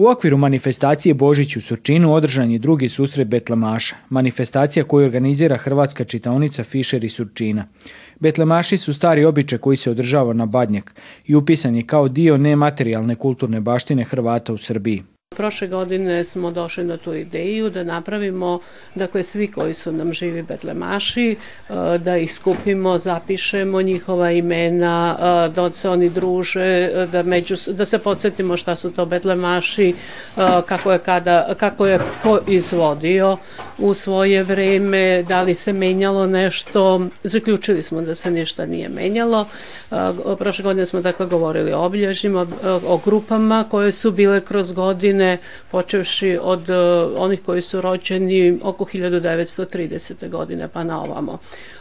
U okviru manifestacije Božić u Surčinu održan je drugi susret Betlemaša, manifestacija koju organizira Hrvatska čitaonica Fišer i Surčina. Betlemaši su stari običaj koji se održava na Badnjak i upisan je kao dio nematerijalne kulturne baštine Hrvata u Srbiji. Prošle godine smo došli na tu ideju da napravimo, dakle svi koji su nam živi betlemaši, e, da ih skupimo, zapišemo njihova imena, e, da se oni druže, da, među, da se podsjetimo šta su to betlemaši, e, kako je, kada, kako je ko izvodio u svoje vreme, da li se menjalo nešto, zaključili smo da se ništa nije menjalo. Prošle godine smo dakle govorili o obilježima, o grupama koje su bile kroz godine, godine, počevši od uh, onih koji su rođeni oko 1930. godine pa na ovamo.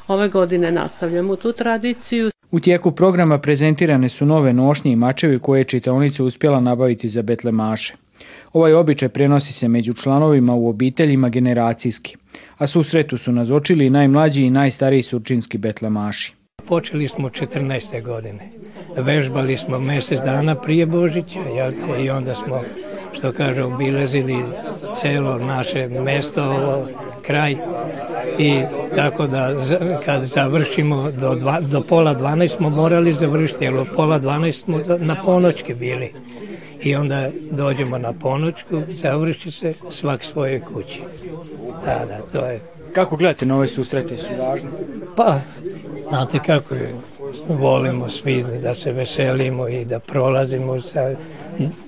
Ove godine nastavljamo tu tradiciju. U tijeku programa prezentirane su nove nošnje i mačevi koje je čitaonica uspjela nabaviti za betlemaše. Ovaj običaj prenosi se među članovima u obiteljima generacijski, a susretu su nazočili i najmlađi i najstariji surčinski betlemaši. Počeli smo 14. godine. Vežbali smo mjesec dana prije Božića jel, i onda smo što kaže, obilazili celo naše mesto, ovo, kraj i tako da kad završimo do, dva, do pola 12 smo morali završiti, jer od pola 12 smo na ponoćke bili i onda dođemo na ponoćku, završi se svak svoje kući. Da, da, to je. Kako gledate na ove susrete, su važne? Pa, znate kako je, volimo svi da se veselimo i da prolazimo sa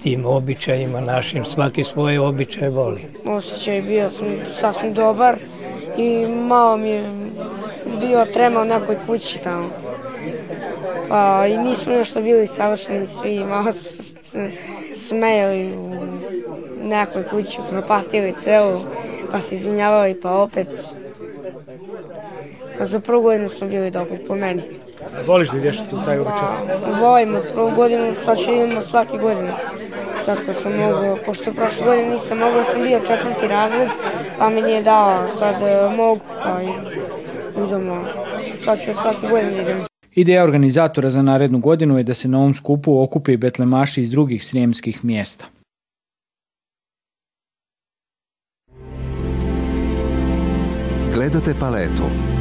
tim običajima našim, svaki svoje običaje voli. Osjećaj bio sam sasvim dobar i malo mi je bio trema u nekoj kući tamo. Pa, I nismo nešto bili savršeni svi, malo smo se smejali u nekoj kući, propastili celu, pa se izvinjavali, pa opet. A za prvu godinu smo bili dobri po meni. Voliš li vješati u taj običaj? Pa, volim, prvu godinu sad ću idemo svake godine. Sad kad sam mogu, pošto prošle godine nisam mogla, sam bio četvrti razred, pa mi nije dao, sad e, mogu, pa idemo, sad ću od svake godine idem. Ideja organizatora za narednu godinu je da se na ovom skupu okupe i betlemaši iz drugih srijemskih mjesta. Gledate paletu.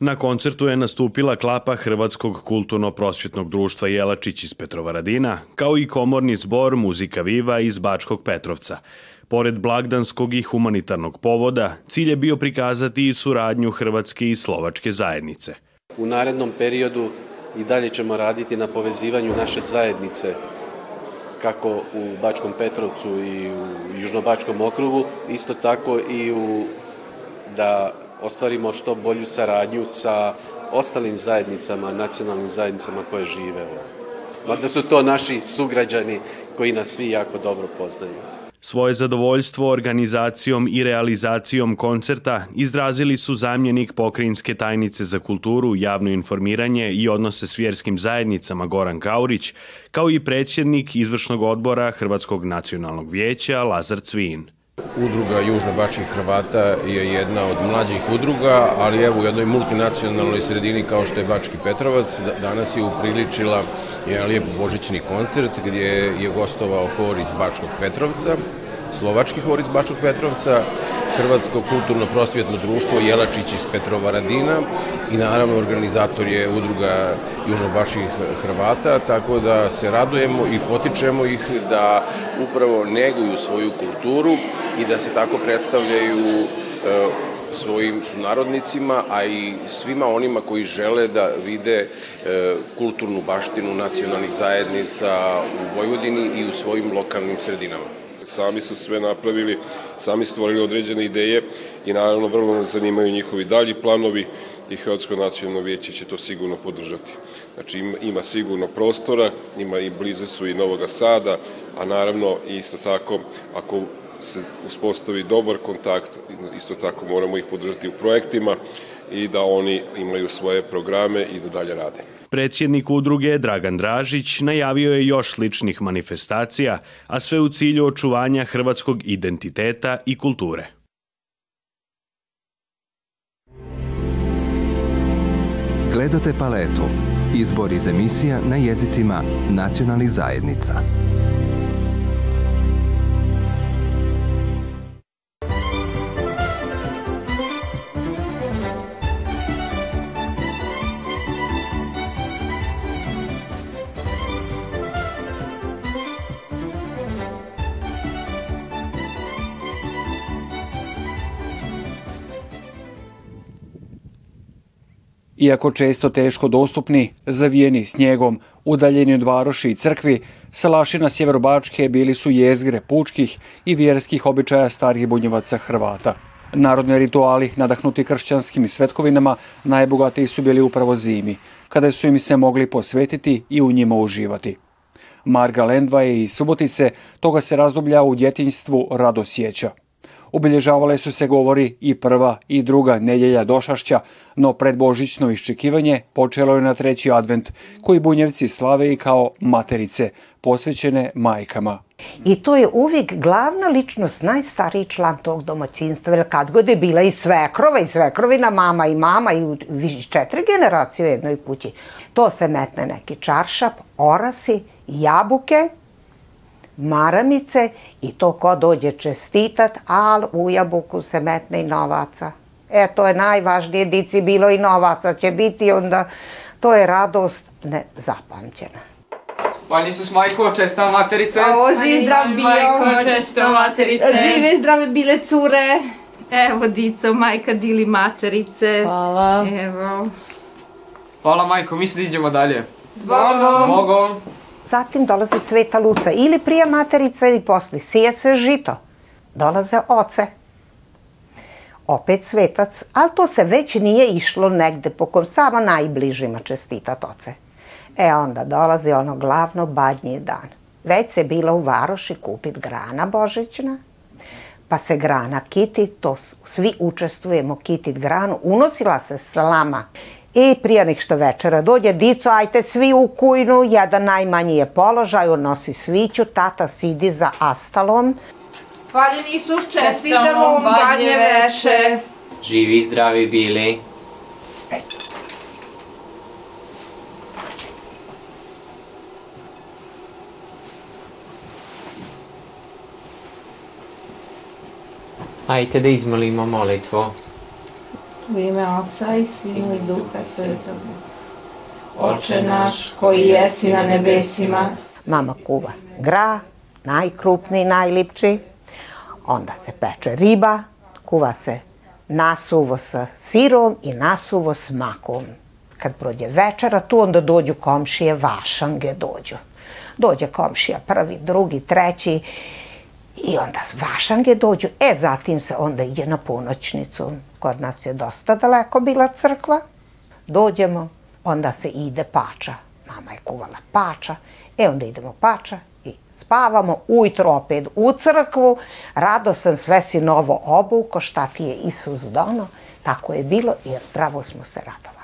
Na koncertu je nastupila klapa Hrvatskog kulturno-prosvjetnog društva Jelačić iz Petrovaradina, kao i komorni zbor Muzika Viva iz Bačkog Petrovca. Pored blagdanskog i humanitarnog povoda, cilj je bio prikazati i suradnju Hrvatske i Slovačke zajednice. U narednom periodu i dalje ćemo raditi na povezivanju naše zajednice kako u Bačkom Petrovcu i u Južnobačkom okrugu, isto tako i u da ostvarimo što bolju saradnju sa ostalim zajednicama, nacionalnim zajednicama koje žive ovdje. Mada su to naši sugrađani koji nas svi jako dobro poznaju. Svoje zadovoljstvo organizacijom i realizacijom koncerta izrazili su zamjenik pokrinjske tajnice za kulturu, javno informiranje i odnose s vjerskim zajednicama Goran Kaurić, kao i predsjednik izvršnog odbora Hrvatskog nacionalnog vijeća Lazar Cvin. Udruga Južno Bačkih Hrvata je jedna od mlađih udruga, ali evo u jednoj multinacionalnoj sredini kao što je Bački Petrovac, danas je upriličila jedan lijep božićni koncert gdje je gostovao hor iz Bačkog Petrovca, slovački hor iz Bačkog Petrovca, Hrvatsko kulturno-prosvjetno društvo Jelačić iz Petrovaradina i naravno organizator je udruga Južnobačkih Hrvata, tako da se radujemo i potičemo ih da upravo neguju svoju kulturu i da se tako predstavljaju e, svojim sunarodnicima, a i svima onima koji žele da vide e, kulturnu baštinu nacionalnih zajednica u Vojvodini i u svojim lokalnim sredinama sami su sve napravili, sami stvorili određene ideje i naravno vrlo nas zanimaju njihovi dalji planovi i Hrvatsko nacionalno vijeće će to sigurno podržati. Znači ima, ima sigurno prostora, ima i blizu su i Novoga Sada, a naravno isto tako ako se uspostavi dobar kontakt, isto tako moramo ih podržati u projektima i da oni imaju svoje programe i da dalje rade. Predsjednik udruge Dragan Dražić najavio je još sličnih manifestacija, a sve u cilju očuvanja hrvatskog identiteta i kulture. Gledate paletu. Izbor iz emisija na jezicima nacionalnih zajednica. Iako često teško dostupni, zavijeni snijegom, udaljeni od varoši i crkvi, salaši na sjeverobačke bili su jezgre pučkih i vjerskih običaja starih bunjevaca Hrvata. Narodni rituali, nadahnuti kršćanskim svetkovinama, najbogatiji su bili upravo zimi, kada su im se mogli posvetiti i u njima uživati. Marga Lendvaje i Subotice toga se razdoblja u djetinjstvu rado sjeća. Obilježavale su se govori i prva i druga nedjelja došašća, no predbožićno iščekivanje počelo je na treći advent, koji bunjevci slave i kao materice, posvećene majkama. I to je uvijek glavna ličnost, najstariji član tog domaćinstva, jer kad god je bila i svekrova i svekrovina mama i mama i četiri generacije u jednoj kući. To se metne neki čaršap, orasi, jabuke, maramice i to ko dođe čestitat, al u jabuku se metne i novaca. E, to je najvažnije, dici bilo i novaca će biti, onda to je radost nezapamćena. Pan Isus majko, česta materice. O, živ zdrav bio. česta materice. Žive zdrave bile cure. Evo, dico, majka dili materice. Hvala. Evo. Hvala majko, mi se idemo dalje. Zbogom. Zbogom. Zatim dolaze sveta luca ili prija materica ili posle. Sije se žito. Dolaze oce. Opet svetac, ali to se već nije išlo negde pokom samo najbližima čestitat oce. E onda dolazi ono glavno badnji dan. Već se bila u varoši kupit grana božićna, pa se grana kiti, to svi učestvujemo kitit granu, unosila se slama I prije nek što večera dođe, dico, ajte svi u kujnu, jedan najmanji je položaj, on nosi sviću, tata sidi za astalom. Hvaljen Isus, čestitamo vam badnje veše. Živi i zdravi bili. Ajte da izmolimo molitvu. U ime Oca i Sina i Duha Svetog. Oče naš koji jesi na nebesima. Mama kuva gra, najkrupniji, najlipči. Onda se peče riba, kuva se nasuvo sa sirom i nasuvo s makom. Kad prođe večera, tu onda dođu komšije, vašange dođu. Dođe komšija prvi, drugi, treći i onda vašange dođu. E, zatim se onda ide na ponoćnicu. Kod nas je dosta daleko bila crkva. Dođemo, onda se ide pača. Mama je kuvala pača. E, onda idemo pača i spavamo. Ujutro opet u crkvu. Radosan sve si novo obuko, šta ti je Isus dono. Tako je bilo jer zdravo smo se radovali.